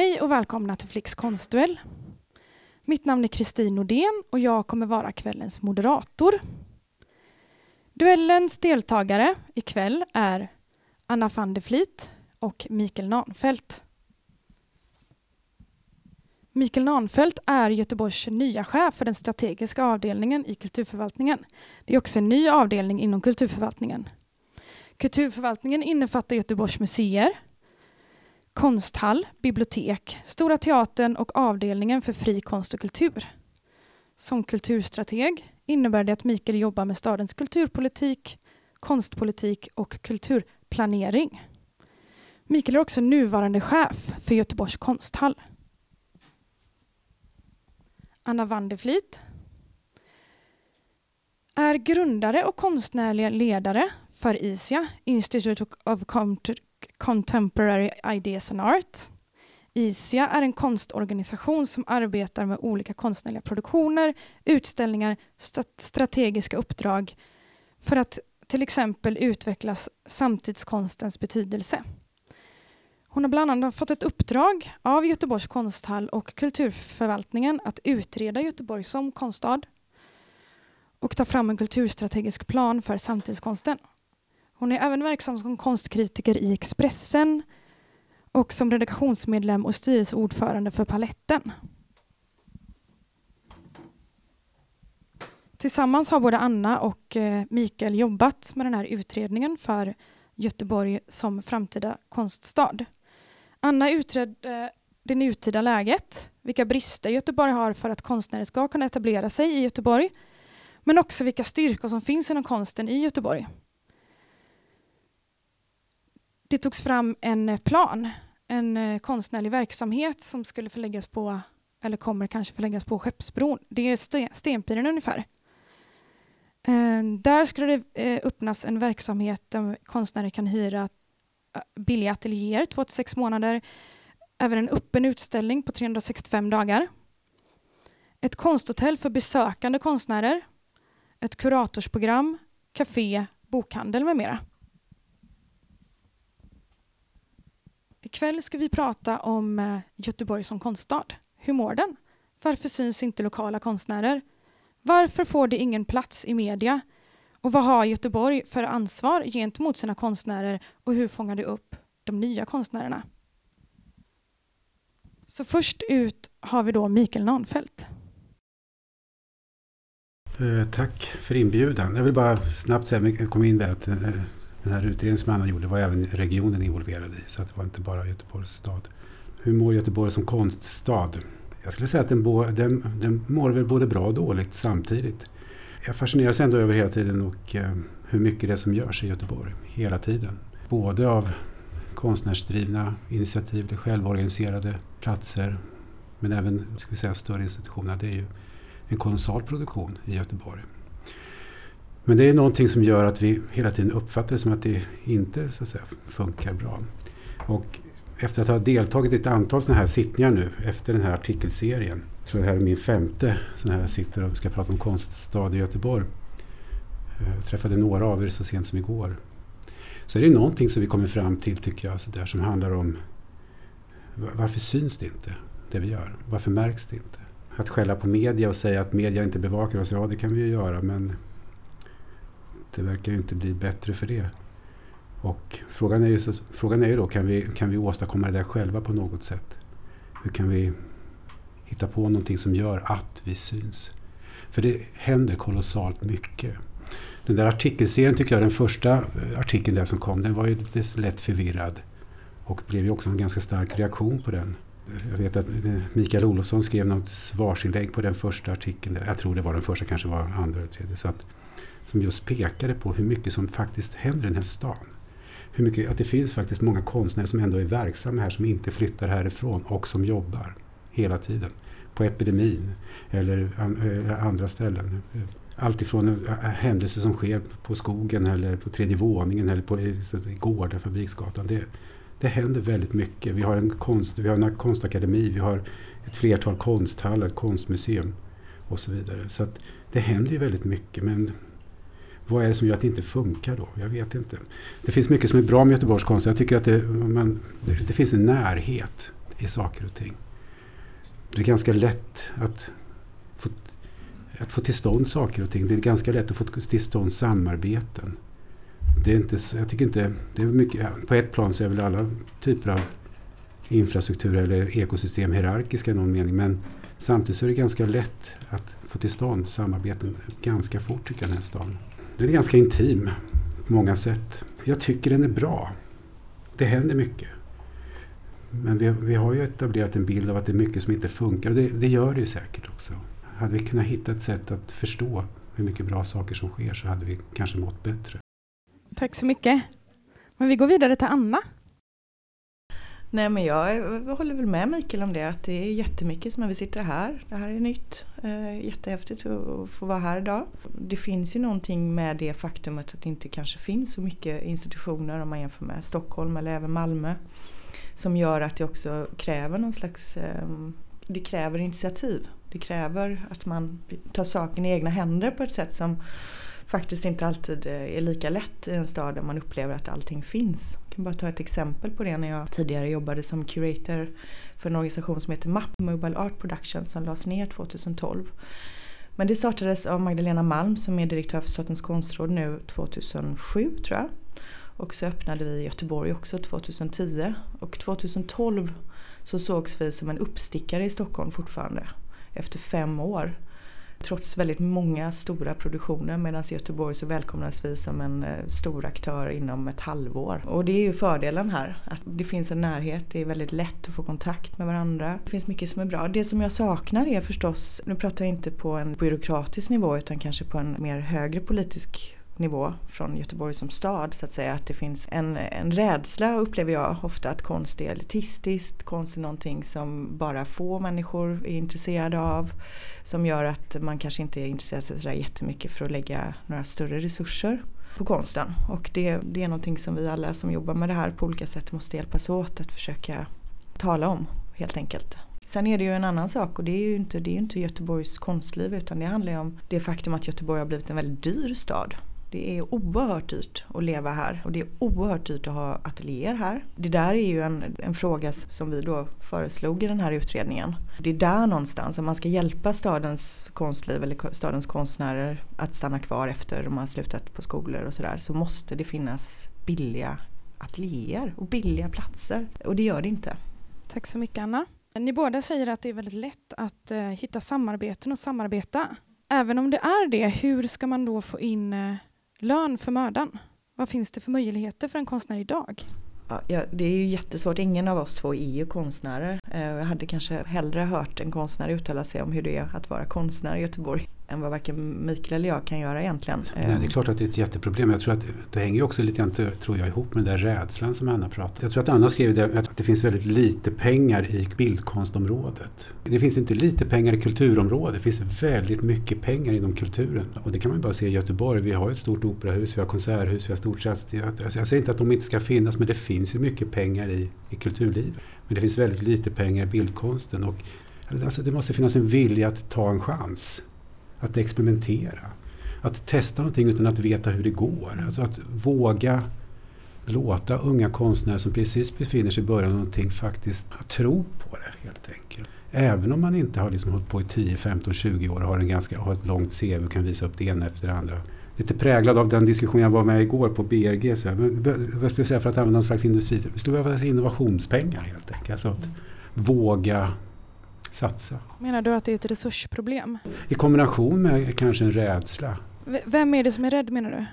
Hej och välkomna till Flix konstduell. Mitt namn är Kristin Nordén och jag kommer vara kvällens moderator. Duellens deltagare ikväll är Anna van der Vliet och Mikael Nanfelt. Mikael Nanfelt är Göteborgs nya chef för den strategiska avdelningen i kulturförvaltningen. Det är också en ny avdelning inom kulturförvaltningen. Kulturförvaltningen innefattar Göteborgs museer, konsthall, bibliotek, Stora Teatern och avdelningen för fri konst och kultur. Som kulturstrateg innebär det att Mikael jobbar med stadens kulturpolitik, konstpolitik och kulturplanering. Mikael är också nuvarande chef för Göteborgs konsthall. Anna van är grundare och konstnärlig ledare för ISIA, Institute of Contemporary Ideas and Art. ISIA är en konstorganisation som arbetar med olika konstnärliga produktioner, utställningar, strategiska uppdrag för att till exempel utveckla samtidskonstens betydelse. Hon har bland annat fått ett uppdrag av Göteborgs konsthall och kulturförvaltningen att utreda Göteborg som konststad och ta fram en kulturstrategisk plan för samtidskonsten. Hon är även verksam som konstkritiker i Expressen och som redaktionsmedlem och styrelseordförande för Paletten. Tillsammans har både Anna och eh, Mikael jobbat med den här utredningen för Göteborg som framtida konststad. Anna utredde det nutida läget, vilka brister Göteborg har för att konstnärer ska kunna etablera sig i Göteborg, men också vilka styrkor som finns inom konsten i Göteborg. Det togs fram en eh, plan, en eh, konstnärlig verksamhet som skulle förläggas på, eller kommer kanske förläggas på Skeppsbron. Det är Stenpiren ungefär. Ehm, där skulle det eh, öppnas en verksamhet där konstnärer kan hyra billiga ateljéer, två till sex månader. Även en öppen utställning på 365 dagar. Ett konsthotell för besökande konstnärer. Ett kuratorsprogram, café, bokhandel med mera. Ikväll ska vi prata om eh, Göteborg som konststad. Hur mår den? Varför syns inte lokala konstnärer? Varför får det ingen plats i media? Och vad har Göteborg för ansvar gentemot sina konstnärer och hur fångar det upp de nya konstnärerna? Så först ut har vi då Mikael Nanfelt. Eh, tack för inbjudan. Jag vill bara snabbt säga, kom in där, att eh, den här utredningen som Anna gjorde var även regionen involverad i. Så det var inte bara Göteborgs stad. Hur mår Göteborg som konststad? Jag skulle säga att den, bo, den, den mår väl både bra och dåligt samtidigt. Jag fascineras ändå över hela tiden och eh, hur mycket det är som görs i Göteborg. Hela tiden. Både av konstnärsdrivna initiativ, det självorganiserade platser men även ska vi säga, större institutioner. Det är ju en kolossal produktion i Göteborg. Men det är någonting som gör att vi hela tiden uppfattar det som att det inte så att säga, funkar bra. Och efter att ha deltagit i ett antal sådana här sittningar nu efter den här artikelserien. Så det här är min femte sån här jag sitter och ska prata om konststad i Göteborg. Eh, jag träffade några av er så sent som igår. Så är det någonting som vi kommer fram till tycker jag så där, som handlar om varför syns det inte det vi gör? Varför märks det inte? Att skälla på media och säga att media inte bevakar oss, ja det kan vi ju göra men det verkar ju inte bli bättre för det. Och frågan är ju, så, frågan är ju då, kan vi, kan vi åstadkomma det där själva på något sätt? Hur kan vi hitta på någonting som gör att vi syns? För det händer kolossalt mycket. Den där artikelserien tycker jag, den första eh, artikeln där som kom, den var ju lite lätt förvirrad. Och det blev ju också en ganska stark reaktion på den. Jag vet att eh, Mikael Olofsson skrev något svarsinlägg på den första artikeln. Jag tror det var den första, kanske var andra eller tredje. Så att, som just pekade på hur mycket som faktiskt händer i den här stan. Hur mycket, att det finns faktiskt många konstnärer som ändå är verksamma här som inte flyttar härifrån och som jobbar hela tiden. På epidemin eller eh, andra ställen. Alltifrån eh, händelser som sker på skogen eller på tredje våningen eller på gårdar, Fabriksgatan. Det, det händer väldigt mycket. Vi har, en konst, vi har en konstakademi, vi har ett flertal konsthallar, ett konstmuseum och så vidare. Så det händer ju väldigt mycket men vad är det som gör att det inte funkar då? Jag vet inte. Det finns mycket som är bra med Göteborgs konst. Jag tycker att det, man, det, det finns en närhet. i saker och ting. Det är ganska lätt att få, att få till stånd saker och ting. Det är ganska lätt att få till stånd samarbeten. Det är inte, jag tycker inte, det är mycket, på ett plan så är väl alla typer av infrastruktur eller ekosystem hierarkiska i någon mening. Men samtidigt så är det ganska lätt att få till stånd samarbeten ganska fort tycker jag den här staden. Den är ganska intim på många sätt. Jag tycker den är bra. Det händer mycket. Men vi, vi har ju etablerat en bild av att det är mycket som inte funkar. Det, det gör det ju säkert också. Hade vi kunnat hitta ett sätt att förstå hur mycket bra saker som sker så hade vi kanske mått bättre. Tack så mycket. Men vi går vidare till Anna. Nej men jag håller väl med Mikael om det att det är jättemycket som vi sitter här. Det här är nytt. Eh, jättehäftigt att få vara här idag. Det finns ju någonting med det faktumet att det inte kanske finns så mycket institutioner om man jämför med Stockholm eller även Malmö. Som gör att det också kräver någon slags ehm, det kräver initiativ. Det kräver att man tar saken i egna händer på ett sätt som faktiskt inte alltid eh, är lika lätt i en stad där man upplever att allting finns. Jag kan bara ta ett exempel på det när jag tidigare jobbade som curator för en organisation som heter MAP, Mobile Art Production, som lades ner 2012. Men det startades av Magdalena Malm som är direktör för Statens konstråd nu 2007 tror jag. Och så öppnade vi i Göteborg också 2010 och 2012 så sågs vi som en uppstickare i Stockholm fortfarande efter fem år. Trots väldigt många stora produktioner medan i Göteborg så välkomnas vi som en eh, stor aktör inom ett halvår. Och det är ju fördelen här, att det finns en närhet, det är väldigt lätt att få kontakt med varandra. Det finns mycket som är bra. Det som jag saknar är förstås, nu pratar jag inte på en byråkratisk nivå utan kanske på en mer högre politisk nivå från Göteborg som stad så att säga. Att det finns en, en rädsla upplever jag ofta att konst är elitistiskt, konst är någonting som bara få människor är intresserade av. Som gör att man kanske inte intresserar sig sådär jättemycket för att lägga några större resurser på konsten. Och det, det är någonting som vi alla som jobbar med det här på olika sätt måste hjälpas åt att försöka tala om helt enkelt. Sen är det ju en annan sak och det är ju inte, det är inte Göteborgs konstliv utan det handlar ju om det faktum att Göteborg har blivit en väldigt dyr stad. Det är oerhört dyrt att leva här och det är oerhört dyrt att ha ateljéer här. Det där är ju en, en fråga som vi då föreslog i den här utredningen. Det är där någonstans, om man ska hjälpa stadens konstliv eller stadens konstnärer att stanna kvar efter de har slutat på skolor och sådär så måste det finnas billiga ateljéer och billiga platser och det gör det inte. Tack så mycket Anna. Ni båda säger att det är väldigt lätt att eh, hitta samarbeten och samarbeta. Även om det är det, hur ska man då få in eh, Lön för mödan. Vad finns det för möjligheter för en konstnär idag? Ja, det är ju jättesvårt. Ingen av oss två är ju konstnärer. Eh, jag hade kanske hellre hört en konstnär uttala sig om hur det är att vara konstnär i Göteborg än vad varken Mikael eller jag kan göra egentligen. Nej, det är klart att det är ett jätteproblem. Jag tror att det hänger också lite grann tror jag, ihop med den där rädslan som Anna pratade Jag tror att Anna skrev det, att det finns väldigt lite pengar i bildkonstområdet. Det finns inte lite pengar i kulturområdet. Det finns väldigt mycket pengar inom kulturen. Och det kan man bara se i Göteborg. Vi har ett stort operahus, vi har konserthus, vi har stort Jag säger inte att de inte ska finnas, men det finns ju mycket pengar i, i kulturlivet. Men det finns väldigt lite pengar i bildkonsten. Och, alltså det måste finnas en vilja att ta en chans att experimentera. Att testa någonting utan att veta hur det går. Alltså att våga låta unga konstnärer som precis befinner sig i början av någonting faktiskt tro på det helt enkelt. Även om man inte har liksom hållit på i 10, 15, 20 år och har, en ganska, har ett långt CV och kan visa upp det ena efter det andra. Lite präglad av den diskussion jag var med igår på BRG. Så här, men, vad skulle jag säga för att använda någon slags industri? Det skulle behövas innovationspengar helt enkelt. Alltså att våga satsa. Menar du att det är ett resursproblem? I kombination med kanske en rädsla. V vem är det som är rädd menar du?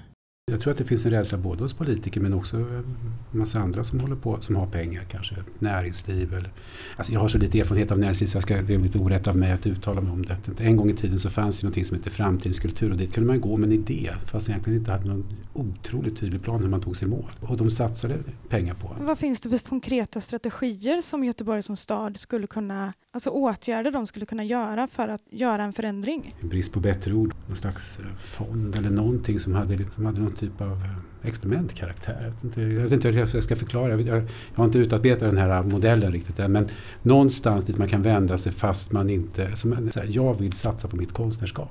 Jag tror att det finns en rädsla både hos politiker men också en massa andra som håller på, som har pengar kanske. Näringsliv eller... Alltså jag har så lite erfarenhet av näringsliv så jag ska, det är lite orätt av mig att uttala mig om det. En gång i tiden så fanns det något som hette framtidens kultur och dit kunde man gå med en idé fast egentligen inte hade någon otroligt tydlig plan hur man tog sig mål. Och de satsade pengar på. Vad finns det för konkreta strategier som Göteborg som stad skulle kunna, alltså åtgärder de skulle kunna göra för att göra en förändring? brist på bättre ord, någon slags fond eller någonting som hade, som hade någon typ av eh, experimentkaraktär. Jag vet inte, jag vet inte hur jag ska förklara. Jag, jag har inte utarbetat den här modellen riktigt än. Men någonstans dit man kan vända sig fast man inte... Som, här, jag vill satsa på mitt konstnärskap.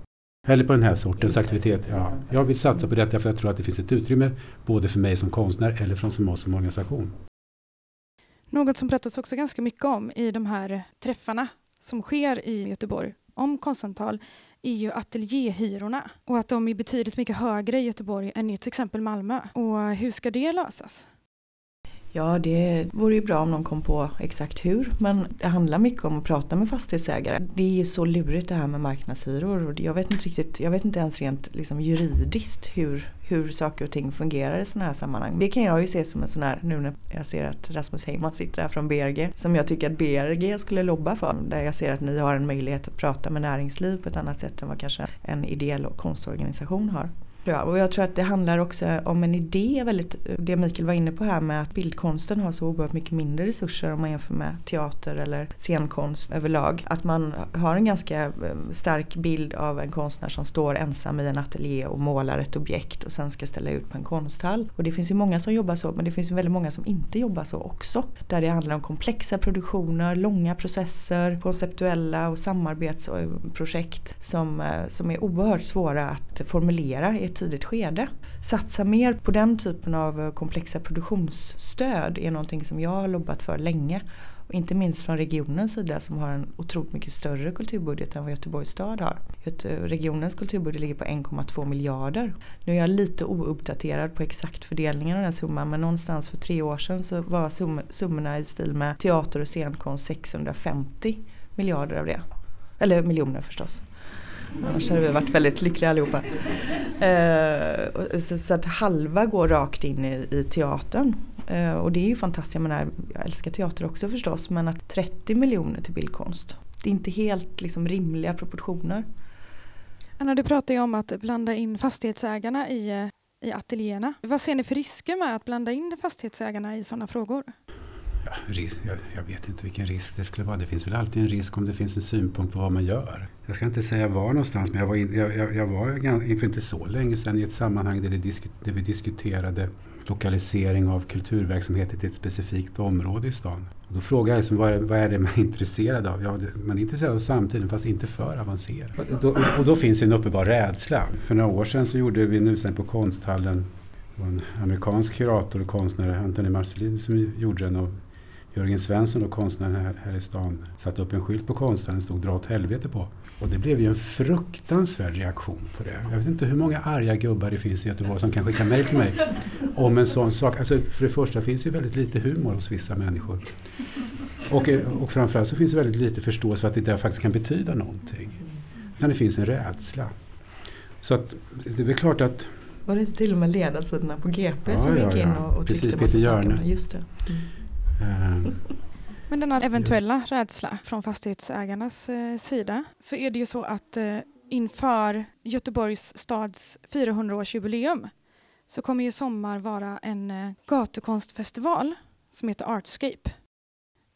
Eller på den här sortens aktivitet. Ja, jag vill satsa på detta för jag tror att det finns ett utrymme både för mig som konstnär eller från som oss som organisation. Något som berättas också ganska mycket om i de här träffarna som sker i Göteborg om konstsamtal är ju ateljéhyrorna och att de är betydligt mycket högre i Göteborg än i till exempel Malmö. Och hur ska det lösas? Ja, det vore ju bra om någon kom på exakt hur. Men det handlar mycket om att prata med fastighetsägare. Det är ju så lurigt det här med marknadshyror. Och jag vet inte riktigt, jag vet inte ens rent liksom juridiskt hur, hur saker och ting fungerar i sådana här sammanhang. Det kan jag ju se som en sån här, nu när jag ser att Rasmus Heyman sitter här från BRG, som jag tycker att BRG skulle lobba för. Där jag ser att ni har en möjlighet att prata med näringsliv på ett annat sätt än vad kanske en ideell och konstorganisation har. Ja, och jag tror att det handlar också om en idé, väldigt, det Mikael var inne på här med att bildkonsten har så oerhört mycket mindre resurser om man jämför med teater eller scenkonst överlag. Att man har en ganska ehm, stark bild av en konstnär som står ensam i en ateljé och målar ett objekt och sen ska ställa ut på en konsthall. Och det finns ju många som jobbar så men det finns ju väldigt många som inte jobbar så också. Där det handlar om komplexa produktioner, långa processer, konceptuella och samarbetsprojekt som, eh, som är oerhört svåra att formulera i ett tidigt skede. Satsa mer på den typen av eh, komplexa produktionsstöd är någonting som jag har lobbat för länge. Och inte minst från regionens sida som har en otroligt mycket större kulturbudget än vad Göteborgs stad har. Eh, regionens kulturbudget ligger på 1,2 miljarder. Nu är jag lite ouppdaterad på exakt fördelningen av den summan men någonstans för tre år sedan så var summorna i stil med teater och scenkonst 650 miljarder av det. Eller miljoner förstås. Annars hade vi varit väldigt lyckliga allihopa. Eh, så, så, att halva går rakt in i, i teatern. Eh, och det är ju fantastiskt. Jag, menar, jag älskar teater också förstås. Men att 30 miljoner till bildkonst. Det är inte helt liksom, rimliga proportioner. Anna, du pratar ju om att blanda in fastighetsägarna i, i ateljéerna. Vad ser ni för risker med att blanda in fastighetsägarna i sådana frågor? Ja, jag, jag, vet inte vilken risk det skulle vara. Det finns väl alltid en risk om det finns en synpunkt på vad man gör. Jag ska inte säga var någonstans, men jag var, in, jag, jag var inför inte så länge sedan i ett sammanhang där, diskut, där vi diskuterade lokalisering av kulturverksamheter till ett specifikt område i stan. Och då frågade jag liksom, vad, är, vad är det man är intresserad av? Ja, man är intresserad av samtiden fast inte för avancerad. Och då, och då finns en uppenbar rädsla. För några år sedan så gjorde vi en utställning på Konsthallen. Det var en amerikansk kurator och konstnär, Anthony Marcelin, som gjorde den. Och Jörgen Svensson, och konstnären här, här i stan, satte upp en skylt på konstnären det stod dra åt helvete på. Och det blev ju en fruktansvärd reaktion på det. Jag vet inte hur många arga gubbar det finns i Göteborg som kan skicka mejl till mig om en sån sak. Alltså, för det första finns ju väldigt lite humor hos vissa människor. Och, och framförallt så finns det väldigt lite förståelse för att det där faktiskt kan betyda någonting. Utan det finns en rädsla. Så att, det är väl klart att var det inte till och med ledarsidorna på GP ja, som gick ja, in och, och tyckte Precis, massa saker? Just det. Mm. Ehm, Men denna eventuella Just. rädsla från fastighetsägarnas eh, sida så är det ju så att eh, inför Göteborgs stads 400-årsjubileum så kommer ju sommar vara en eh, gatukonstfestival som heter Artscape.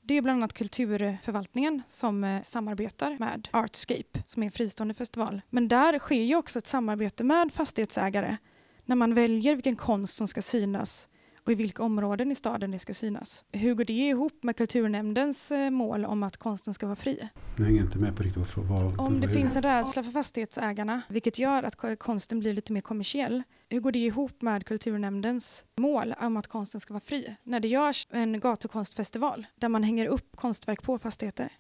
Det är bland annat Kulturförvaltningen som eh, samarbetar med Artscape som är en fristående festival. Men där sker ju också ett samarbete med fastighetsägare när man väljer vilken konst som ska synas och i vilka områden i staden det ska synas. Hur går det ihop med kulturnämndens eh, mål om att konsten ska vara fri? Jag hänger inte med på riktigt vad... Om det finns en rädsla för fastighetsägarna, vilket gör att konsten blir lite mer kommersiell, hur går det ihop med kulturnämndens mål om att konsten ska vara fri? När det görs en gatukonstfestival där man hänger upp konstverk på fastigheter.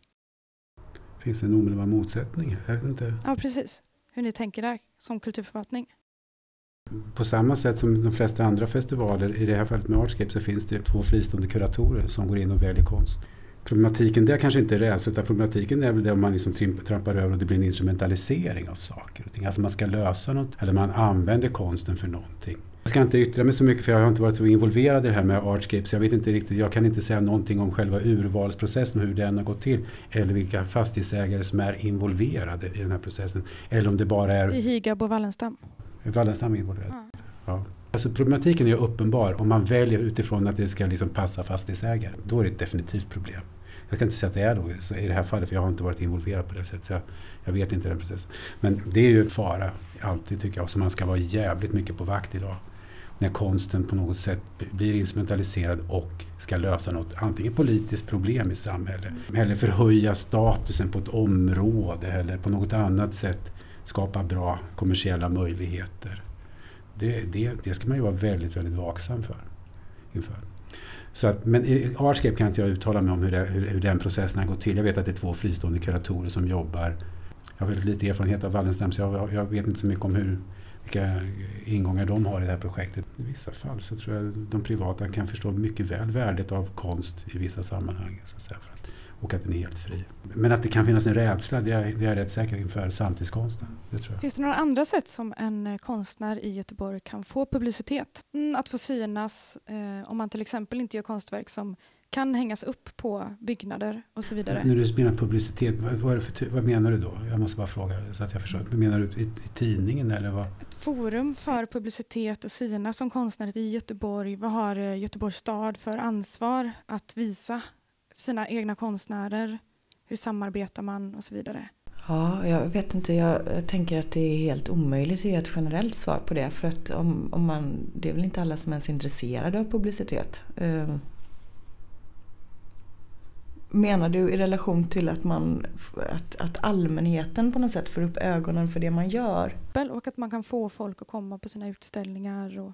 Finns det en omedelbar motsättning? Jag vet inte. Ja, precis. Hur ni tänker där som kulturförvaltning på samma sätt som de flesta andra festivaler, i det här fallet med Artscape, så finns det två fristående kuratorer som går in och väljer konst. Problematiken där kanske inte är rädsla, utan problematiken är väl det om man liksom trampar över och det blir en instrumentalisering av saker och ting. Alltså man ska lösa något, eller man använder konsten för någonting. Jag ska inte yttra mig så mycket för jag har inte varit så involverad i det här med Artscape så jag vet inte riktigt, jag kan inte säga någonting om själva urvalsprocessen och hur den har gått till. Eller vilka fastighetsägare som är involverade i den här processen. Eller om det bara är... I Hygab och Wallenstam. Wallenstam involverad. Ja. ja. Alltså problematiken är uppenbar om man väljer utifrån att det ska liksom passa fastighetsägare. Då är det ett definitivt problem. Jag kan inte säga att det är då så i det här fallet, för jag har inte varit involverad på det sättet. Så jag, jag vet inte den processen. Men det är ju en fara, alltid tycker jag, så man ska vara jävligt mycket på vakt idag. När konsten på något sätt blir instrumentaliserad och ska lösa något, antingen politiskt problem i samhället, eller förhöja statusen på ett område eller på något annat sätt skapa bra kommersiella möjligheter. Det, det, det ska man ju vara väldigt, väldigt vaksam för. Inför. Så att, men i Artscape kan inte jag uttala mig om hur, det, hur, hur den processen har gått till. Jag vet att det är två fristående kuratorer som jobbar. Jag har väldigt lite erfarenhet av Wallenstam så jag, jag vet inte så mycket om hur, vilka ingångar de har i det här projektet. I vissa fall så tror jag de privata kan förstå mycket väl värdet av konst i vissa sammanhang. Så att säga, för att, och att den är helt fri. Men att det kan finnas en rädsla, det är, det är jag rätt säker inför samtidskonsten. Det tror jag. Finns det några andra sätt som en eh, konstnär i Göteborg kan få publicitet? Mm, att få synas eh, om man till exempel inte gör konstverk som kan hängas upp på byggnader och så vidare. När du menar publicitet, vad, för, vad, menar du då? Jag måste bara fråga så att jag förstår. Menar du i, i tidningen eller vad? Ett forum för publicitet och synas som konstnär i Göteborg. Vad har eh, Göteborgs stad för ansvar att visa sina egna konstnärer? Hur samarbetar man och så vidare? Ja, jag vet inte. Jag tänker att det är helt omöjligt att ge ett generellt svar på det. För att om, om man, det är väl inte alla som ens är intresserade av publicitet. Uh, Menar du i relation till att, man, att, att allmänheten på något sätt får upp ögonen för det man gör? Och att man kan få folk att komma på sina utställningar. Och...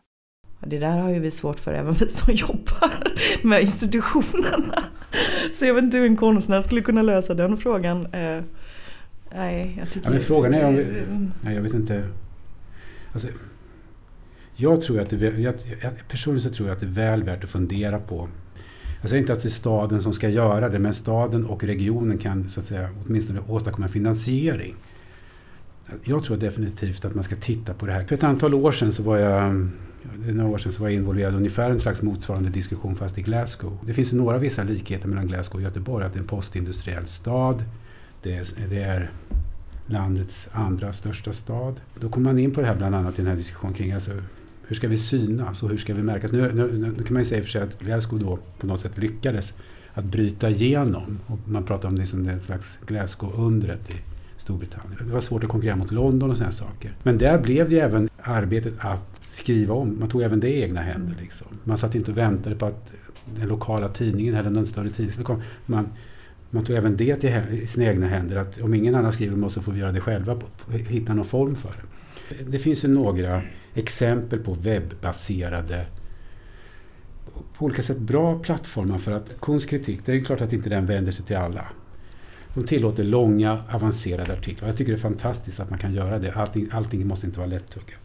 Det där har ju vi svårt för även vi som jobbar med institutionerna. Så jag vet inte hur en konstnär skulle kunna lösa den frågan. Eh, nej, jag tycker... Ja, men frågan är om... Nej, jag vet inte. Alltså, jag tror att det, jag, personligen så tror jag att det är väl värt att fundera på jag säger inte att det är staden som ska göra det, men staden och regionen kan så att säga, åtminstone åstadkomma finansiering. Jag tror definitivt att man ska titta på det här. För ett antal år sedan så var jag, några år sedan så var jag involverad i ungefär en slags motsvarande diskussion fast i Glasgow. Det finns några vissa likheter mellan Glasgow och Göteborg. Att det är en postindustriell stad. Det är, det är landets andra största stad. Då kommer man in på det här bland annat i den här diskussionen kring alltså, hur ska vi synas och hur ska vi märkas? Nu, nu, nu kan man ju säga för sig att Glasgow då på något sätt lyckades att bryta igenom. Och man pratar om det som ett slags Glasgow-undret i Storbritannien. Det var svårt att konkurrera mot London och sådana saker. Men där blev det ju även arbetet att skriva om. Man tog även det i egna händer. Liksom. Man satt inte och väntade på att den lokala tidningen eller någon större tidning skulle komma. Man, man tog även det till sina egna händer. Att om ingen annan skriver om så får vi göra det själva. Hitta någon form för det. Det finns ju några exempel på webbaserade på olika sätt bra plattformar för att konstkritik, det är klart att inte den vänder sig till alla. De tillåter långa avancerade artiklar. Jag tycker det är fantastiskt att man kan göra det. Allting, allting måste inte vara lättuggat.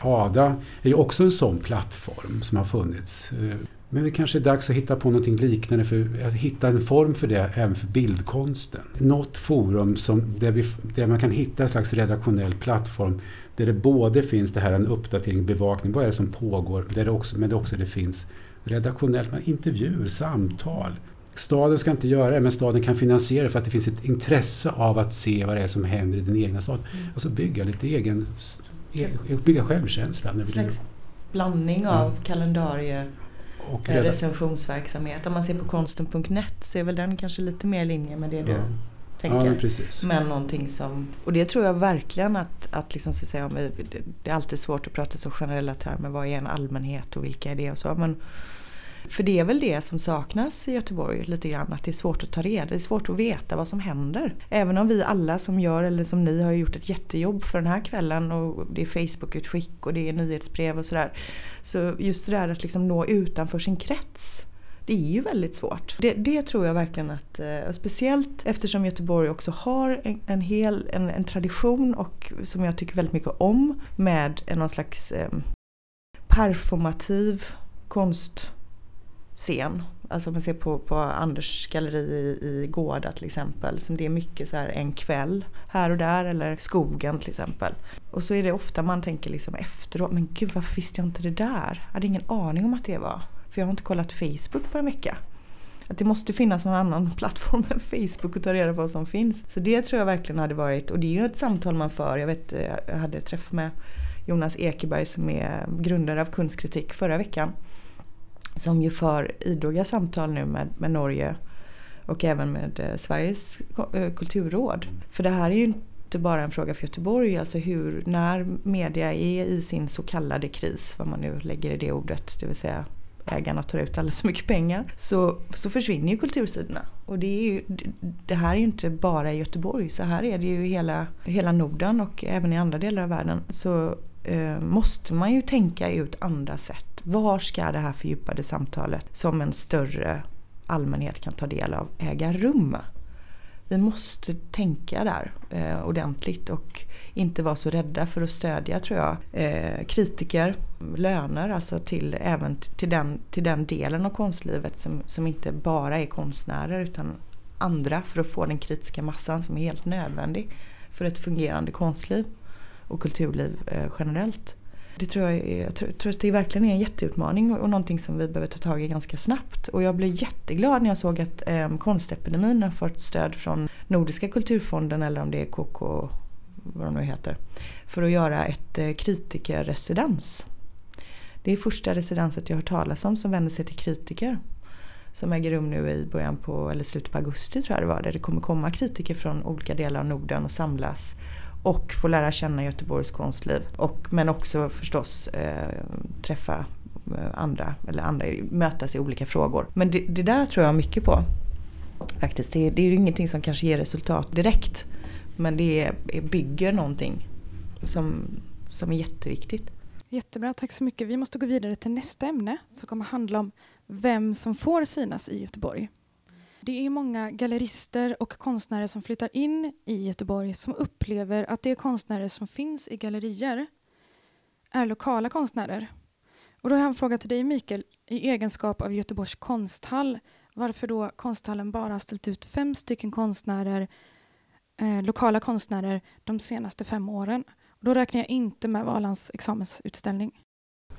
ADA är ju också en sån plattform som har funnits. Eh, men det kanske är dags att hitta på någonting liknande, för att hitta en form för det även för bildkonsten. Något forum som, där, vi, där man kan hitta en slags redaktionell plattform där det både finns det här en uppdatering, bevakning, vad är det som pågår, där det också, men det också det finns redaktionellt, med intervjuer, samtal. Staden ska inte göra det, men staden kan finansiera det för att det finns ett intresse av att se vad det är som händer i den egna staden. Mm. Och så bygga lite egen, e- bygga självkänsla. En slags blandning av ja. kalendarie och eh, recensionsverksamhet. Om man ser på konsten.net så är väl den kanske lite mer i linje med det du ja tänker. Ja, precis. Men någonting som, och det tror jag verkligen att, att liksom, så att säga, det är alltid svårt att prata så generella termer. Vad är en allmänhet och vilka är det och så. Men, för det är väl det som saknas i Göteborg lite grann. Att det är svårt att ta reda Det är svårt att veta vad som händer. Även om vi alla som gör, eller som ni har gjort ett jättejobb för den här kvällen och det är Facebookutskick och det är nyhetsbrev och sådär. Så just det där att liksom nå utanför sin krets det är ju väldigt svårt. Det, det tror jag verkligen att, eh, speciellt eftersom Göteborg också har en, en hel en, en, tradition och som jag tycker väldigt mycket om med någon slags eh, performativ scen. Alltså om man ser på, på Anders galleri i, i Gårda till exempel. Som det är mycket så här en kväll här och där eller skogen till exempel. Och så är det ofta man tänker liksom efteråt, men gud varför visste jag inte det där? Jag hade ingen aning om att det var. För jag har inte kollat Facebook på en vecka. Att det måste finnas någon annan plattform än Facebook att ta reda på vad som finns. Så det tror jag verkligen hade varit, och det är ju ett samtal man för. Jag vet, eh, jag hade träff med Jonas Ekeberg som är grundare av Kunstkritik förra veckan. Som ju för idoga samtal nu med, med Norge och även med eh, Sveriges eh, kulturråd. För det här är ju inte bara en fråga för Göteborg, alltså hur, när media är i sin så kallade kris, vad man nu lägger i det ordet, det vill säga ägarna tar ut alldeles för mycket pengar så, så försvinner ju kultursidorna. Och det, är ju, det här är ju inte bara i Göteborg, så här är det ju i hela, hela Norden och även i andra delar av världen. Så eh, måste man ju tänka ut andra sätt var ska det här fördjupade samtalet som en större allmänhet kan ta del av äga rum? Vi måste tänka där eh, ordentligt och inte vara så rädda för att stödja tror jag eh, kritiker, löner alltså till, även till den, till den delen av konstlivet som, som inte bara är konstnärer utan andra för att få den kritiska massan som är helt nödvändig för ett fungerande konstliv och kulturliv eh, generellt. Det tror jag, är, jag tror, tror, att det verkligen är en jätteutmaning och, och någonting som vi behöver ta tag i ganska snabbt. Och jag blev jätteglad när jag såg att eh, Konstepidemin har fått stöd från Nordiska kulturfonden eller om det är KK, vad de nu heter, för att göra ett eh, kritikerresidens. Det är första residenset jag har hört talas om som vänder sig till kritiker som äger rum nu i början på, eller slutet på augusti tror jag det var, där det kommer komma kritiker från olika delar av Norden och samlas och få lära känna Göteborgs konstliv. Och, men också förstås eh, träffa eh, andra, eller andra, mötas i olika frågor. Men det, det där tror jag mycket på. Faktiskt. Det, det är ju ingenting som kanske ger resultat direkt. Men det är, bygger någonting som, som är jätteviktigt. Jättebra, tack så mycket. Vi måste gå vidare till nästa ämne som kommer handla om vem som får synas i Göteborg. Det är många gallerister och konstnärer som flyttar in i Göteborg som upplever att de konstnärer som finns i gallerier är lokala konstnärer. Och då har jag en fråga till dig Mikael, i egenskap av Göteborgs konsthall, varför då konsthallen bara har ställt ut fem stycken konstnärer, eh, lokala konstnärer de senaste fem åren. Och då räknar jag inte med Valands examensutställning.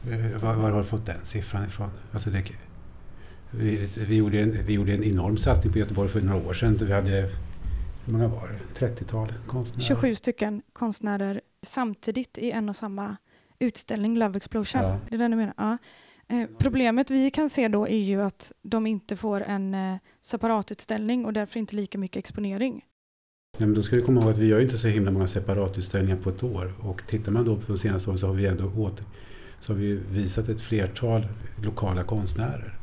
Eh, var, var har du fått den siffran ifrån? Alltså det, vi, vi, gjorde en, vi gjorde en enorm satsning på Göteborg för några år sedan. Så vi hade, hur många var det? 30-tal konstnärer? 27 stycken konstnärer samtidigt i en och samma utställning, Love Explosion. Ja. Det är den du menar? Ja. Eh, problemet vi kan se då är ju att de inte får en eh, separatutställning och därför inte lika mycket exponering. Nej, men då ska du komma ihåg att vi gör inte så himla många separatutställningar på ett år. Och tittar man då på de senaste åren så har vi ändå åter, så har vi visat ett flertal lokala konstnärer.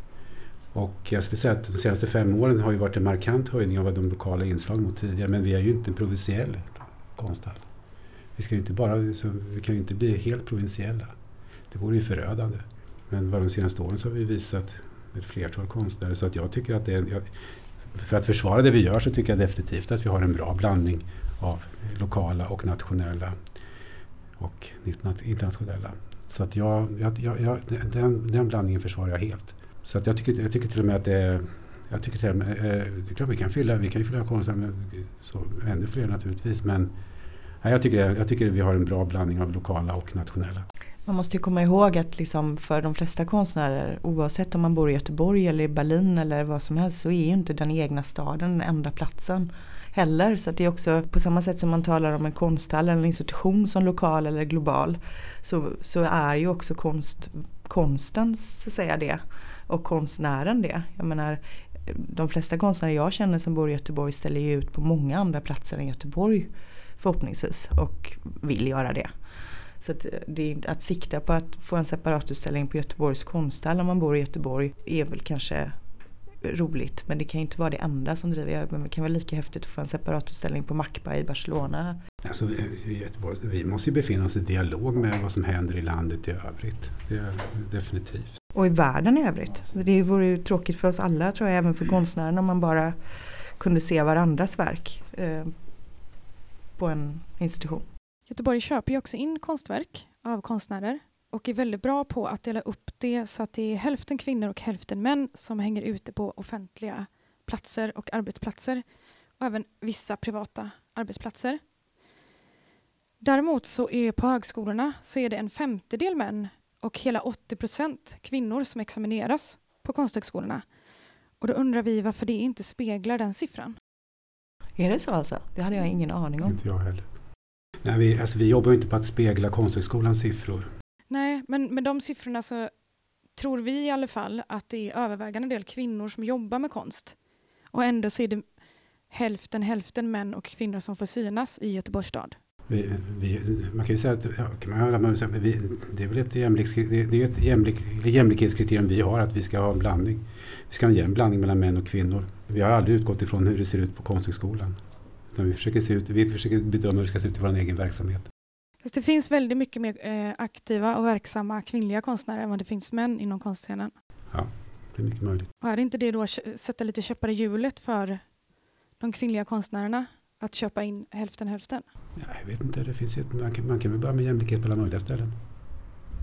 Och jag skulle säga att de senaste fem åren har ju varit en markant höjning av de lokala inslagen mot tidigare. Men vi är ju inte en provinsiell konsthall. Vi, ska inte bara, vi kan ju inte bli helt provinsiella. Det vore ju förödande. Men bara de senaste åren så har vi visat ett flertal konstnärer. Så att jag tycker att det är, för att försvara det vi gör så tycker jag definitivt att vi har en bra blandning av lokala och nationella och internationella. Så att jag, jag, jag, den, den blandningen försvarar jag helt. Så att jag, tycker, jag tycker till och med att det är jag tycker till och med, eh, det är klart vi kan fylla, vi kan fylla konserter med så, ännu fler naturligtvis. Men nej, jag, tycker, jag tycker vi har en bra blandning av lokala och nationella. Man måste ju komma ihåg att liksom för de flesta konstnärer oavsett om man bor i Göteborg eller i Berlin eller vad som helst så är ju inte den egna staden den enda platsen heller. Så det är också på samma sätt som man talar om en konsthall eller en institution som lokal eller global så, så är ju också konst, konsten så att säga det och konstnären det. Jag menar, de flesta konstnärer jag känner som bor i Göteborg ställer ju ut på många andra platser än Göteborg förhoppningsvis och vill göra det. Så att, eh, det, att sikta på att få en separatutställning på Göteborgs konsthall om man bor i Göteborg är väl kanske roligt men det kan ju inte vara det enda som driver. Men det kan vara lika häftigt att få en separatutställning på Macba i Barcelona. Alltså, eh, Göteborg, vi måste ju befinna oss i dialog med vad som händer i landet i övrigt. Det är definitivt. Och i världen i övrigt. Det vore ju tråkigt för oss alla tror jag, även för konstnärerna om man bara kunde se varandras verk eh, på en institution. Göteborg köper ju också in konstverk av konstnärer och är väldigt bra på att dela upp det så att det är hälften kvinnor och hälften män som hänger ute på offentliga platser och arbetsplatser och även vissa privata arbetsplatser. Däremot så är på högskolorna så är det en femtedel män och hela 80 procent kvinnor som examineras på konsthögskolorna. Och då undrar vi varför det inte speglar den siffran. Är det så alltså? Det hade jag ingen aning om. Inte jag heller. Nej, vi, alltså, vi jobbar inte på att spegla Konsthögskolans siffror. Nej, men med de siffrorna så tror vi i alla fall att det är övervägande del kvinnor som jobbar med konst. Och ändå så är det hälften hälften män och kvinnor som får synas i Göteborgs stad. Vi, vi, man kan ju säga att ja, kan man, säga, vi, det är väl ett, jämlik, det är ett jämlik, jämlikhetskriterium vi har att vi ska ha en blandning. Vi ska ha en jämn blandning mellan män och kvinnor. Vi har aldrig utgått ifrån hur det ser ut på Konsthögskolan. vi, försöker se ut, vi försöker bedöma hur det ska se ut i vår egen verksamhet. Fast det finns väldigt mycket mer eh, aktiva och verksamma kvinnliga konstnärer än vad det finns män inom konstscenen. Ja, det är mycket möjligt. Och är det inte det då att sätta lite käppar i hjulet för de kvinnliga konstnärerna att köpa in hälften hälften? Ja, jag vet inte, det finns ett, man, kan, man kan väl börja med jämlikhet på alla möjliga ställen.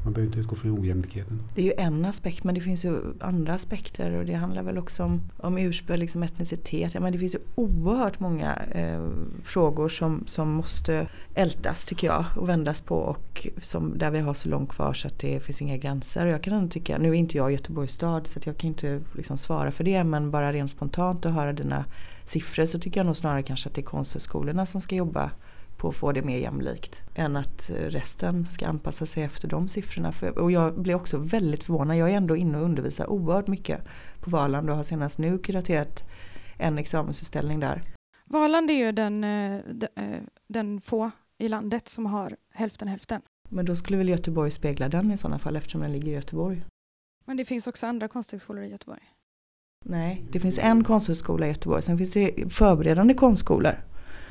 Man behöver inte utgå från ojämlikheten. Det är ju en aspekt men det finns ju andra aspekter och det handlar väl också om, om ursprung, liksom etnicitet. Ja, men det finns ju oerhört många eh, frågor som, som måste ältas tycker jag och vändas på och som, där vi har så långt kvar så att det finns inga gränser. Jag kan ändå tycka, nu är inte jag Göteborgs stad så jag kan inte liksom svara för det men bara rent spontant att höra dina siffror så tycker jag nog snarare kanske att det är konsthögskolorna som ska jobba på att få det mer jämlikt än att resten ska anpassa sig efter de siffrorna. och jag blir också väldigt förvånad. Jag är ändå inne och undervisar oerhört mycket på Valand och har senast nu kuraterat en examensutställning där. Valand är ju den, eh, eh, den få i landet som har hälften hälften. Men då skulle väl Göteborg spegla den i sådana fall eftersom den ligger i Göteborg. Men det finns också andra konsthögskolor i Göteborg. Nej, det finns en konsthögskola i Göteborg. Sen finns det förberedande konstskolor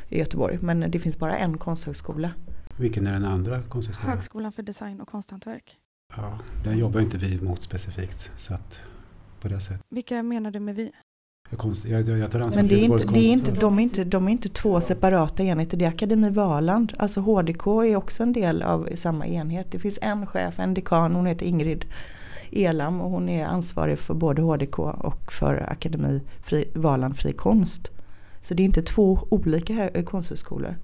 i Göteborg. Men det finns bara en konsthögskola. Vilken är den andra konsthögskolan? Högskolan för design och konsthantverk. Ja, den jobbar inte vi mot specifikt. Så att på det sättet. Vilka menar du med vi? Jag, konst, jag, jag tar ansvar Men det är inte, det är inte, de, är inte, de är inte två separata enheter. Det är Akademi Valand. Alltså HDK är också en del av samma enhet. Det finns en chef, en dekan, hon heter Ingrid Elam och hon är ansvarig för både HDK och för Akademi Fri, Valand Fri Konst. Så det är inte två olika konsthögskolor.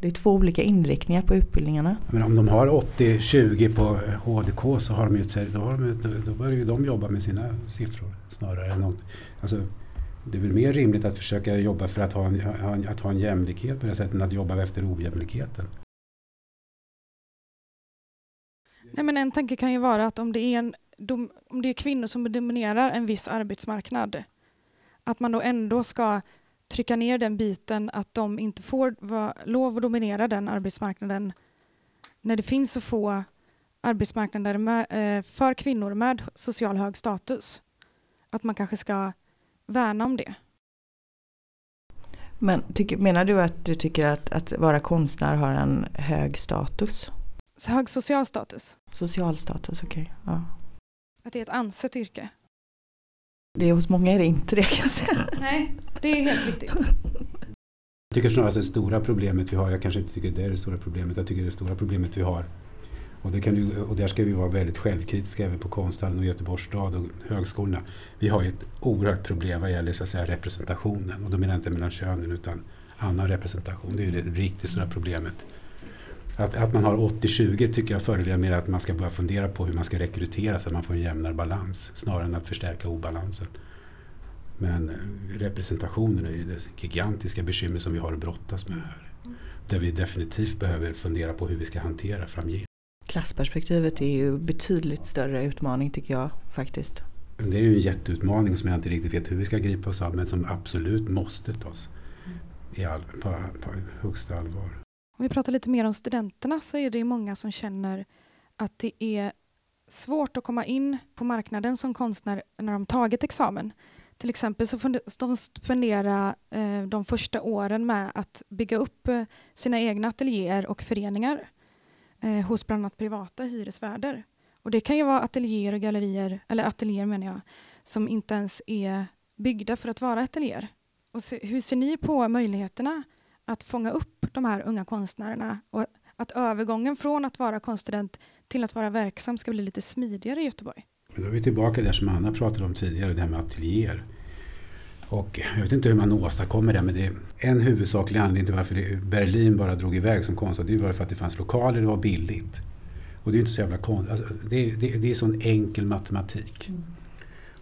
Det är två olika inriktningar på utbildningarna. Men om de har 80-20 på HDK så har de ju då, har de, då börjar ju de jobba med sina siffror snarare än något. Alltså, det är väl mer rimligt att försöka jobba för att ha en, att ha en jämlikhet på det sättet än att jobba efter ojämlikheten. Nej, men en tanke kan ju vara att om det är, en, om det är kvinnor som dominerar en viss arbetsmarknad att man då ändå ska trycka ner den biten att de inte får lov att dominera den arbetsmarknaden när det finns så få arbetsmarknader med, eh, för kvinnor med social hög status. Att man kanske ska värna om det. Men tycker, menar du att du tycker att, att vara konstnär har en hög status? Så hög social status? Social status, okej. Okay. Ja. Att det är ett ansett yrke? Det är hos många är det inte det kan jag säga. Nej, det är helt riktigt. Jag tycker snarare att det stora problemet vi har, jag kanske inte tycker det är det stora problemet, jag tycker det stora problemet vi har och, det kan ju, och där ska vi vara väldigt självkritiska även på Konsthallen och Göteborgs stad och högskolorna. Vi har ju ett oerhört problem vad gäller så att säga, representationen och då menar jag inte mellan könen utan annan representation. Det är ju det riktigt stora problemet. Att, att man har 80-20 tycker jag fördelar med att man ska börja fundera på hur man ska rekrytera så att man får en jämnare balans snarare än att förstärka obalansen. Men eh, representationen är ju det gigantiska bekymmer som vi har att brottas med här. Där vi definitivt behöver fundera på hur vi ska hantera framgent. Klassperspektivet är ju betydligt större utmaning tycker jag faktiskt. Det är ju en jätteutmaning som jag inte riktigt vet hur vi ska gripa oss av men som absolut måste tas i all, på, på högsta allvar. Om vi pratar lite mer om studenterna så är det många som känner att det är svårt att komma in på marknaden som konstnär när de tagit examen. Till exempel så får de spendera eh, de första åren med att bygga upp eh, sina egna ateljéer och föreningar eh, hos bland annat privata hyresvärdar. Och det kan ju vara ateljéer och gallerier, eller ateljéer menar jag, som inte ens är byggda för att vara ateljéer. Och se, hur ser ni på möjligheterna att fånga upp de här unga konstnärerna och att övergången från att vara konststudent till att vara verksam ska bli lite smidigare i Göteborg. Men då är vi tillbaka där som Anna pratade om tidigare, det här med ateljéer. Och jag vet inte hur man åstadkommer det, men det är en huvudsaklig anledning till varför Berlin bara drog iväg som konstnär. Det var för att det fanns lokaler, det var billigt. Och det är inte så jävla konstigt. Alltså, det, det, det, är sån enkel matematik. Mm.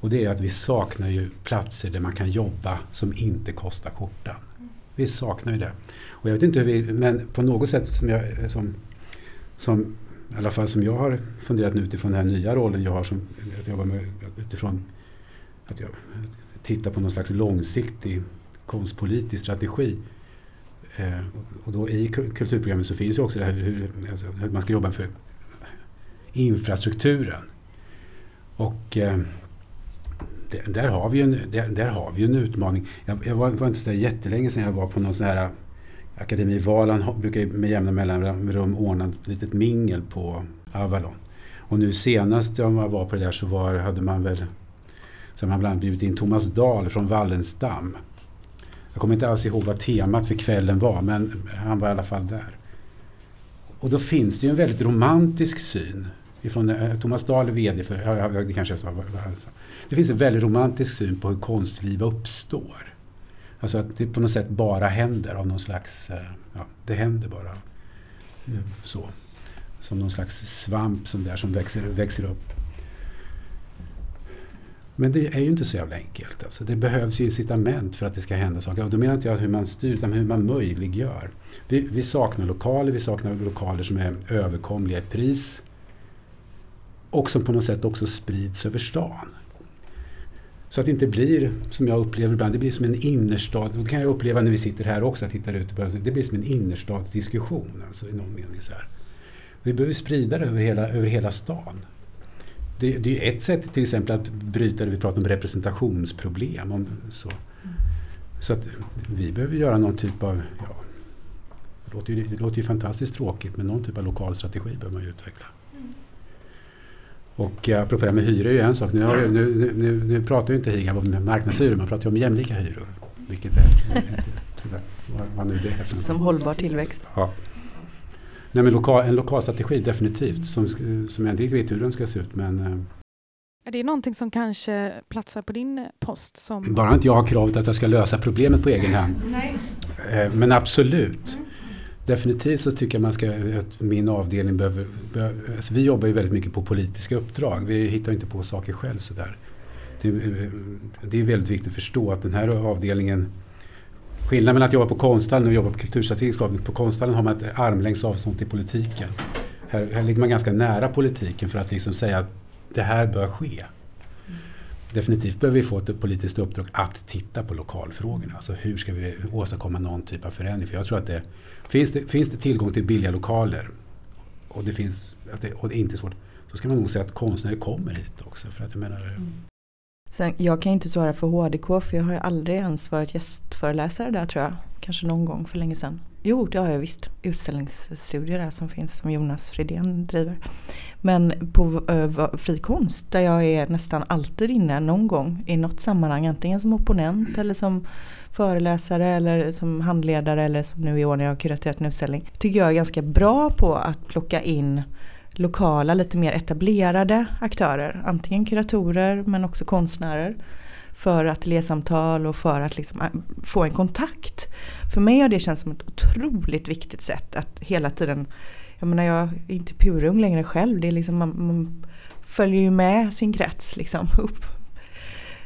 Och det är att vi saknar ju platser där man kan jobba som inte kostar skjortan. Vi saknar ju det. Och jag vet inte hur vi, men på något sätt som jag, som, som, i alla fall som jag har funderat nu utifrån den här nya rollen jag har som, att jobba med, utifrån att jag tittar på någon slags långsiktig konstpolitisk strategi. Eh, och då i kulturprogrammet så finns ju också det här hur, alltså, hur man ska jobba för infrastrukturen. Och eh, där, har vi en, där, där, har vi en utmaning. Jag, jag var, var inte så jättelänge sedan jag var på någon sån här eh, Akademi Valand brukar med jämna mellanrum ordna ett litet mingel på Avalon. Och nu senast jag var på det där så var, hade man väl så man bland annat bjudit in Thomas Dahl från Wallenstam. Jag kommer inte alls ihåg vad temat för kvällen var men han var i alla fall där. Och då finns det ju en väldigt romantisk syn. Ifrån, eh, Thomas Dahl är VD för, ja, det kanske jag sa, alltså. det finns en väldigt romantisk syn på hur konstliv uppstår. Alltså att det på något sätt bara händer av någon slags, eh, ja, det händer bara. Eh, så. Som någon slags svamp som, där, som växer, växer upp. Men det är ju inte så jävla enkelt. Alltså det behövs ju incitament för att det ska hända saker. Och då menar inte jag hur man styr, utan hur man möjliggör. Vi, vi saknar lokaler, vi saknar lokaler som är överkomliga i pris. Och som på något sätt också sprids över stan. Så att det inte blir, som jag upplever ibland, det blir som en innerstad. Det kan jag uppleva när vi sitter här också, att tittar ut. Det blir som en innerstadsdiskussion, alltså i någon mening. Så här. Vi behöver sprida det över hela, över hela stan. Det, det är ett sätt till exempel att bryta det, vi pratar om representationsproblem. Om, så. så att vi behöver göra någon typ av, ja, det låter, ju, det låter ju fantastiskt tråkigt, men någon typ av lokal strategi behöver man ju utveckla. Och eh, apropå det här med hyror är ju en sak. Nu, har, nu, nu, nu pratar ju inte Higab om marknadshyror, man pratar ju om jämlika hyror. Vilket är, sådär, vad, vad nu det är Som hållbar tillväxt. Ja. Nej, men lokal, en lokal strategi definitivt, som, som jag inte riktigt vet hur den ska se ut. Men, eh, är det någonting som kanske platsar på din post? Som... Bara inte jag har kravet att jag ska lösa problemet på egen hand. Nej. Eh, men absolut. Mm. Definitivt så tycker jag man ska, att min avdelning behöver, behöver alltså vi jobbar ju väldigt mycket på politiska uppdrag. Vi hittar inte på saker själv sådär. Det, det är väldigt viktigt att förstå att den här avdelningen Skillnaden mellan att jobba på konsthallen och jobba på kulturstrategisk avdelning. På konsthallen har man ett armlängds avstånd till politiken. Här, här ligger man ganska nära politiken för att liksom säga att det här bör ske. Definitivt behöver vi få ett politiskt uppdrag att titta på lokalfrågorna. Alltså hur ska vi åstadkomma någon typ av förändring? För jag tror att det finns, det, finns det tillgång till billiga lokaler och det, finns, att det, och det är inte svårt, så ska man nog säga att konstnärer kommer hit också. För att jag menar, mm. Sen, jag kan inte svara för HDK för jag har ju aldrig ens varit gästföreläsare där tror jag. Kanske någon gång för länge sedan. Jo, det har jag visst. Utställningsstudier där som finns som Jonas Fridén driver. Men på eh, äh, frikonst där jag är nästan alltid inne någon gång i något sammanhang. Antingen som opponent eller som föreläsare eller som handledare eller som nu i år när jag har kuraterat en utställning. Tycker jag är ganska bra på att plocka in lokala, lite mer etablerade aktörer. Antingen kuratorer men också konstnärer. För ateljésamtal och för att liksom äh, få en kontakt. För mig har det känts som ett otroligt viktigt sätt att hela tiden jag menar jag är inte purung längre själv. Det är liksom, man, man följer ju med sin krets liksom upp.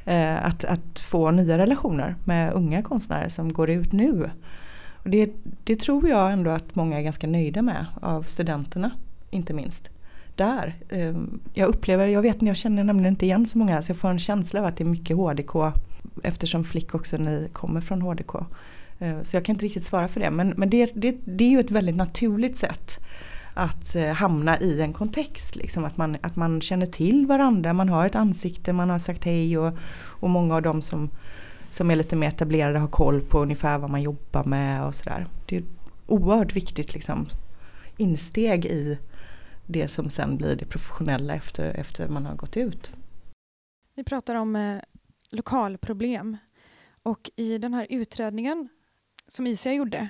Eh, att, att få nya relationer med unga konstnärer som går ut nu. Och det, det tror jag ändå att många är ganska nöjda med av studenterna inte minst. Där. Eh, jag upplever, jag vet jag känner nämligen inte igen så många så jag får en känsla av att det är mycket HDK eftersom Flick också ni kommer från HDK. Eh, så jag kan inte riktigt svara för det men, men det, det, det är ju ett väldigt naturligt sätt att eh, hamna i en kontext. Liksom, att, man, att man känner till varandra, man har ett ansikte, man har sagt hej och, och många av dem som, som är lite mer etablerade har koll på ungefär vad man jobbar med och sådär. Det är oerhört viktigt liksom, insteg i det som sen blir det professionella efter, efter man har gått ut. Vi pratar om eh, lokalproblem och i den här utredningen som ICA gjorde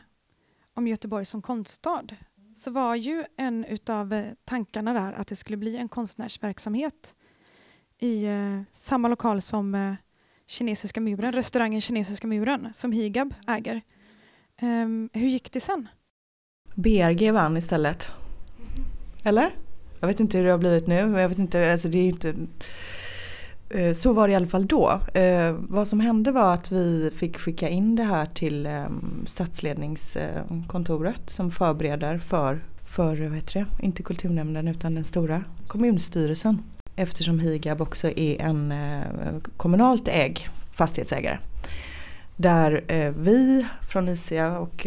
om Göteborg som konststad så var ju en av eh, tankarna där att det skulle bli en konstnärsverksamhet i eh, samma lokal som eh, Kinesiska muren, restaurangen Kinesiska muren som Higab äger. Um, hur gick det sen? BRG vann istället. Eller? Jag vet inte hur det har blivit nu. Jag vet inte, alltså det är inte... Eh, så var det i alla fall då. Eh, vad som hände var att vi fick skicka in det här till ehm, stadsledningskontoret som förbereder för, för vad heter det? inte kulturnämnden utan den stora kommunstyrelsen. Eftersom Higab också är en eh, kommunalt ägd fastighetsägare. Där vi från ICA och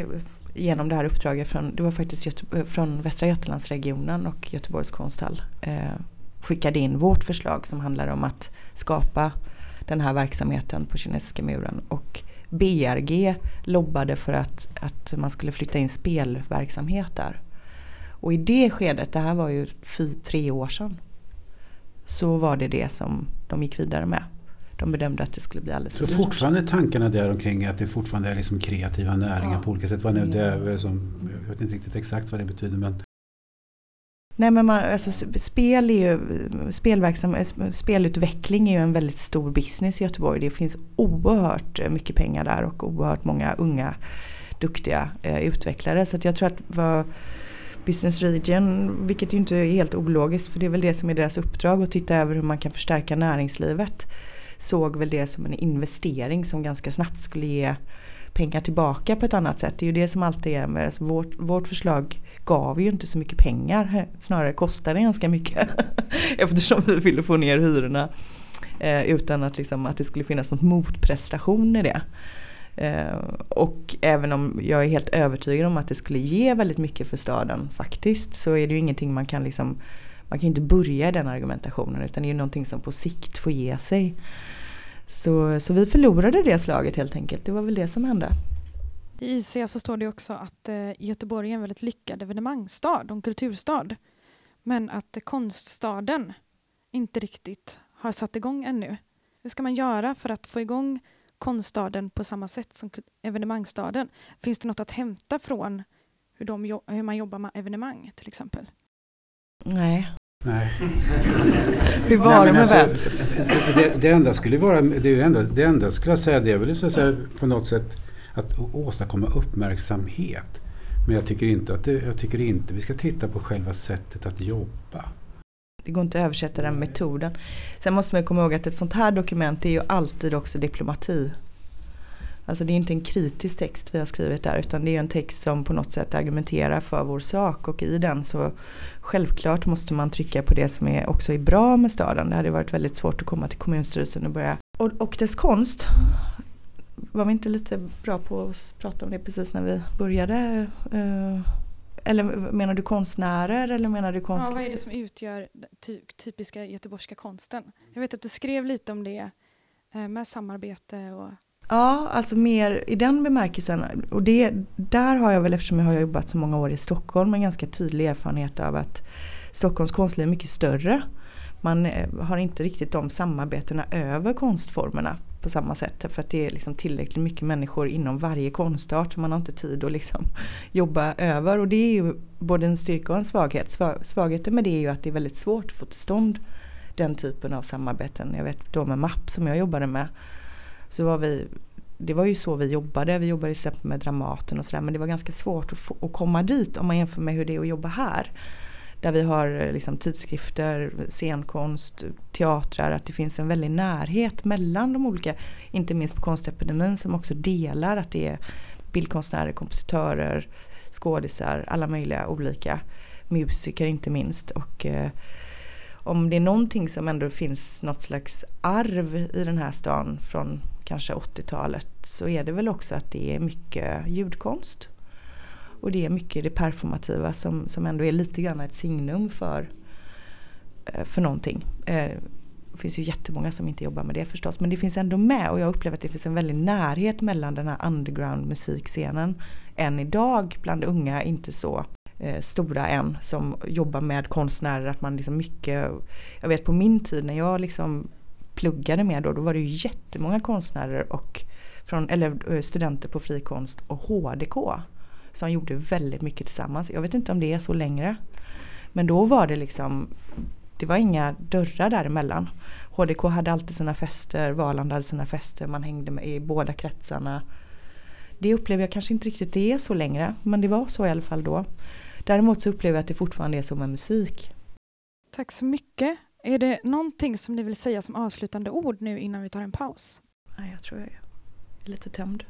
genom det här uppdraget från, det var faktiskt Göte, eh, från Västra Götalandsregionen och Göteborgs konsthall eh, skickade in vårt förslag som handlar om att skapa den här verksamheten på kinesiska muren. Och BRG lobbade för att, att man skulle flytta in spelverksamhet där. Och i det skedet, det här var ju fy, tre år sedan, så var det det som de gick vidare med. De bedömde att det skulle bli alldeles för dyrt. Så fortfarande tankarna där omkring att det fortfarande är liksom kreativa näringar ja. på olika sätt. Vad nu det är som, jag vet inte riktigt exakt vad det betyder men Nej men man, alltså, spel är ju, spelverksam, spelutveckling är ju en väldigt stor business i Göteborg. Det finns oerhört mycket pengar där och oerhört många unga duktiga eh, utvecklare. Så jag tror att vad Business Region, vilket ju inte är helt ologiskt för det är väl det som är deras uppdrag att titta över hur man kan förstärka näringslivet. Såg väl det som en investering som ganska snabbt skulle ge pengar tillbaka på ett annat sätt. Det är ju det som alltid är med alltså vårt, vårt förslag gav ju inte så mycket pengar. Snarare kostade ganska mycket. Eftersom vi ville få ner hyrorna. Eh, utan att, liksom, att det skulle finnas något motprestation i det. Eh, och även om jag är helt övertygad om att det skulle ge väldigt mycket för staden faktiskt. Så är det ju ingenting man kan liksom man kan inte börja i den argumentationen utan det är ju någonting som på sikt får ge sig. Så, så vi förlorade det slaget helt enkelt. Det var väl det som hände. I IC så står det också att eh, Göteborg är en väldigt lyckad evenemangsstad och kulturstad. Men att konststaden inte riktigt har satt igång ännu. Hur ska man göra för att få igång konststaden på samma sätt som evenemangsstaden? Finns det något att hämta från hur, de, hur man jobbar med evenemang till exempel? Nej. Nej. Bevara mig alltså, det, det enda skulle vara, det, enda, det enda skulle jag säga det är väl så att säga, på något sätt att åstadkomma uppmärksamhet. Men jag tycker inte att det, jag tycker inte vi ska titta på själva sättet att jobba. Det går inte att översätta den metoden. Sen måste man komma ihåg att ett sånt här dokument är ju alltid också diplomati. Alltså det är inte en kritisk text vi har skrivit där utan det är en text som på något sätt argumenterar för vår sak och i den så självklart måste man trycka på det som är också är bra med staden. Det hade varit väldigt svårt att komma till kommunstyrelsen och börja. Och, och dess konst var vi inte lite bra på att prata om det precis när vi började? Eh, eller menar du konstnärer eller menar du konst... Ja, vad är det som utgör ty typiska göteborgska konsten? Jag vet att du skrev lite om det eh, med samarbete och... Ja, alltså mer i den bemärkelsen. Och det, där har jag väl, eftersom jag har jobbat så många år i Stockholm, en ganska tydlig erfarenhet av att Stockholms konstliv är mycket större. Man eh, har inte riktigt de samarbetena över konstformerna på samma sätt. För att det är liksom tillräckligt mycket människor inom varje konstart så man har inte tid att liksom jobba över. Och det är ju både en styrka och en svaghet. Svagheten med det är ju att det är väldigt svårt att få till stånd den typen av samarbeten. Jag vet då med MAP som jag jobbade med. Så var vi, det var ju så vi jobbade. Vi jobbade till exempel med Dramaten och sådär. Men det var ganska svårt att, få, att komma dit om man jämför med hur det är att jobba här. Där vi har liksom tidskrifter, scenkonst, teatrar. Att det finns en väldig närhet mellan de olika. Inte minst på Konstepidemin som också delar att det är bildkonstnärer, kompositörer, skådisar, alla möjliga olika. Musiker inte minst. Och eh, om det är någonting som ändå finns något slags arv i den här stan från kanske 80-talet så är det väl också att det är mycket ljudkonst. Och det är mycket det performativa som, som ändå är lite grann ett signum för, eh, för någonting. Eh, det finns ju jättemånga som inte jobbar med det förstås. Men det finns ändå med och jag upplever att det finns en väldig närhet mellan den här underground musikscenen än idag bland unga, inte så eh, stora än, som jobbar med konstnärer. Att man liksom mycket, jag vet på min tid när jag liksom pluggade med då, då var det ju jättemånga konstnärer och från, eller eh, studenter på frikonst och HDK som gjorde väldigt mycket tillsammans. Jag vet inte om det är så längre. Men då var det liksom, det var inga dörrar däremellan. HDK hade alltid sina fester, Valand hade sina fester, man hängde med i båda kretsarna. Det upplever jag kanske inte riktigt det är så längre, men det var så i alla fall då. Däremot så upplever jag att det fortfarande är så med musik. Tack så mycket. Är det någonting som ni vill säga som avslutande ord nu innan vi tar en paus? Nej, jag tror jag är lite tömd.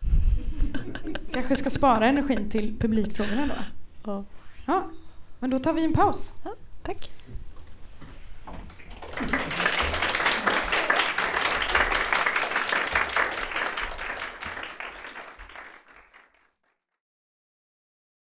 Kanske ska spara energin till publikfrågorna då? Ja. ja. Men då tar vi en paus. Ja, tack.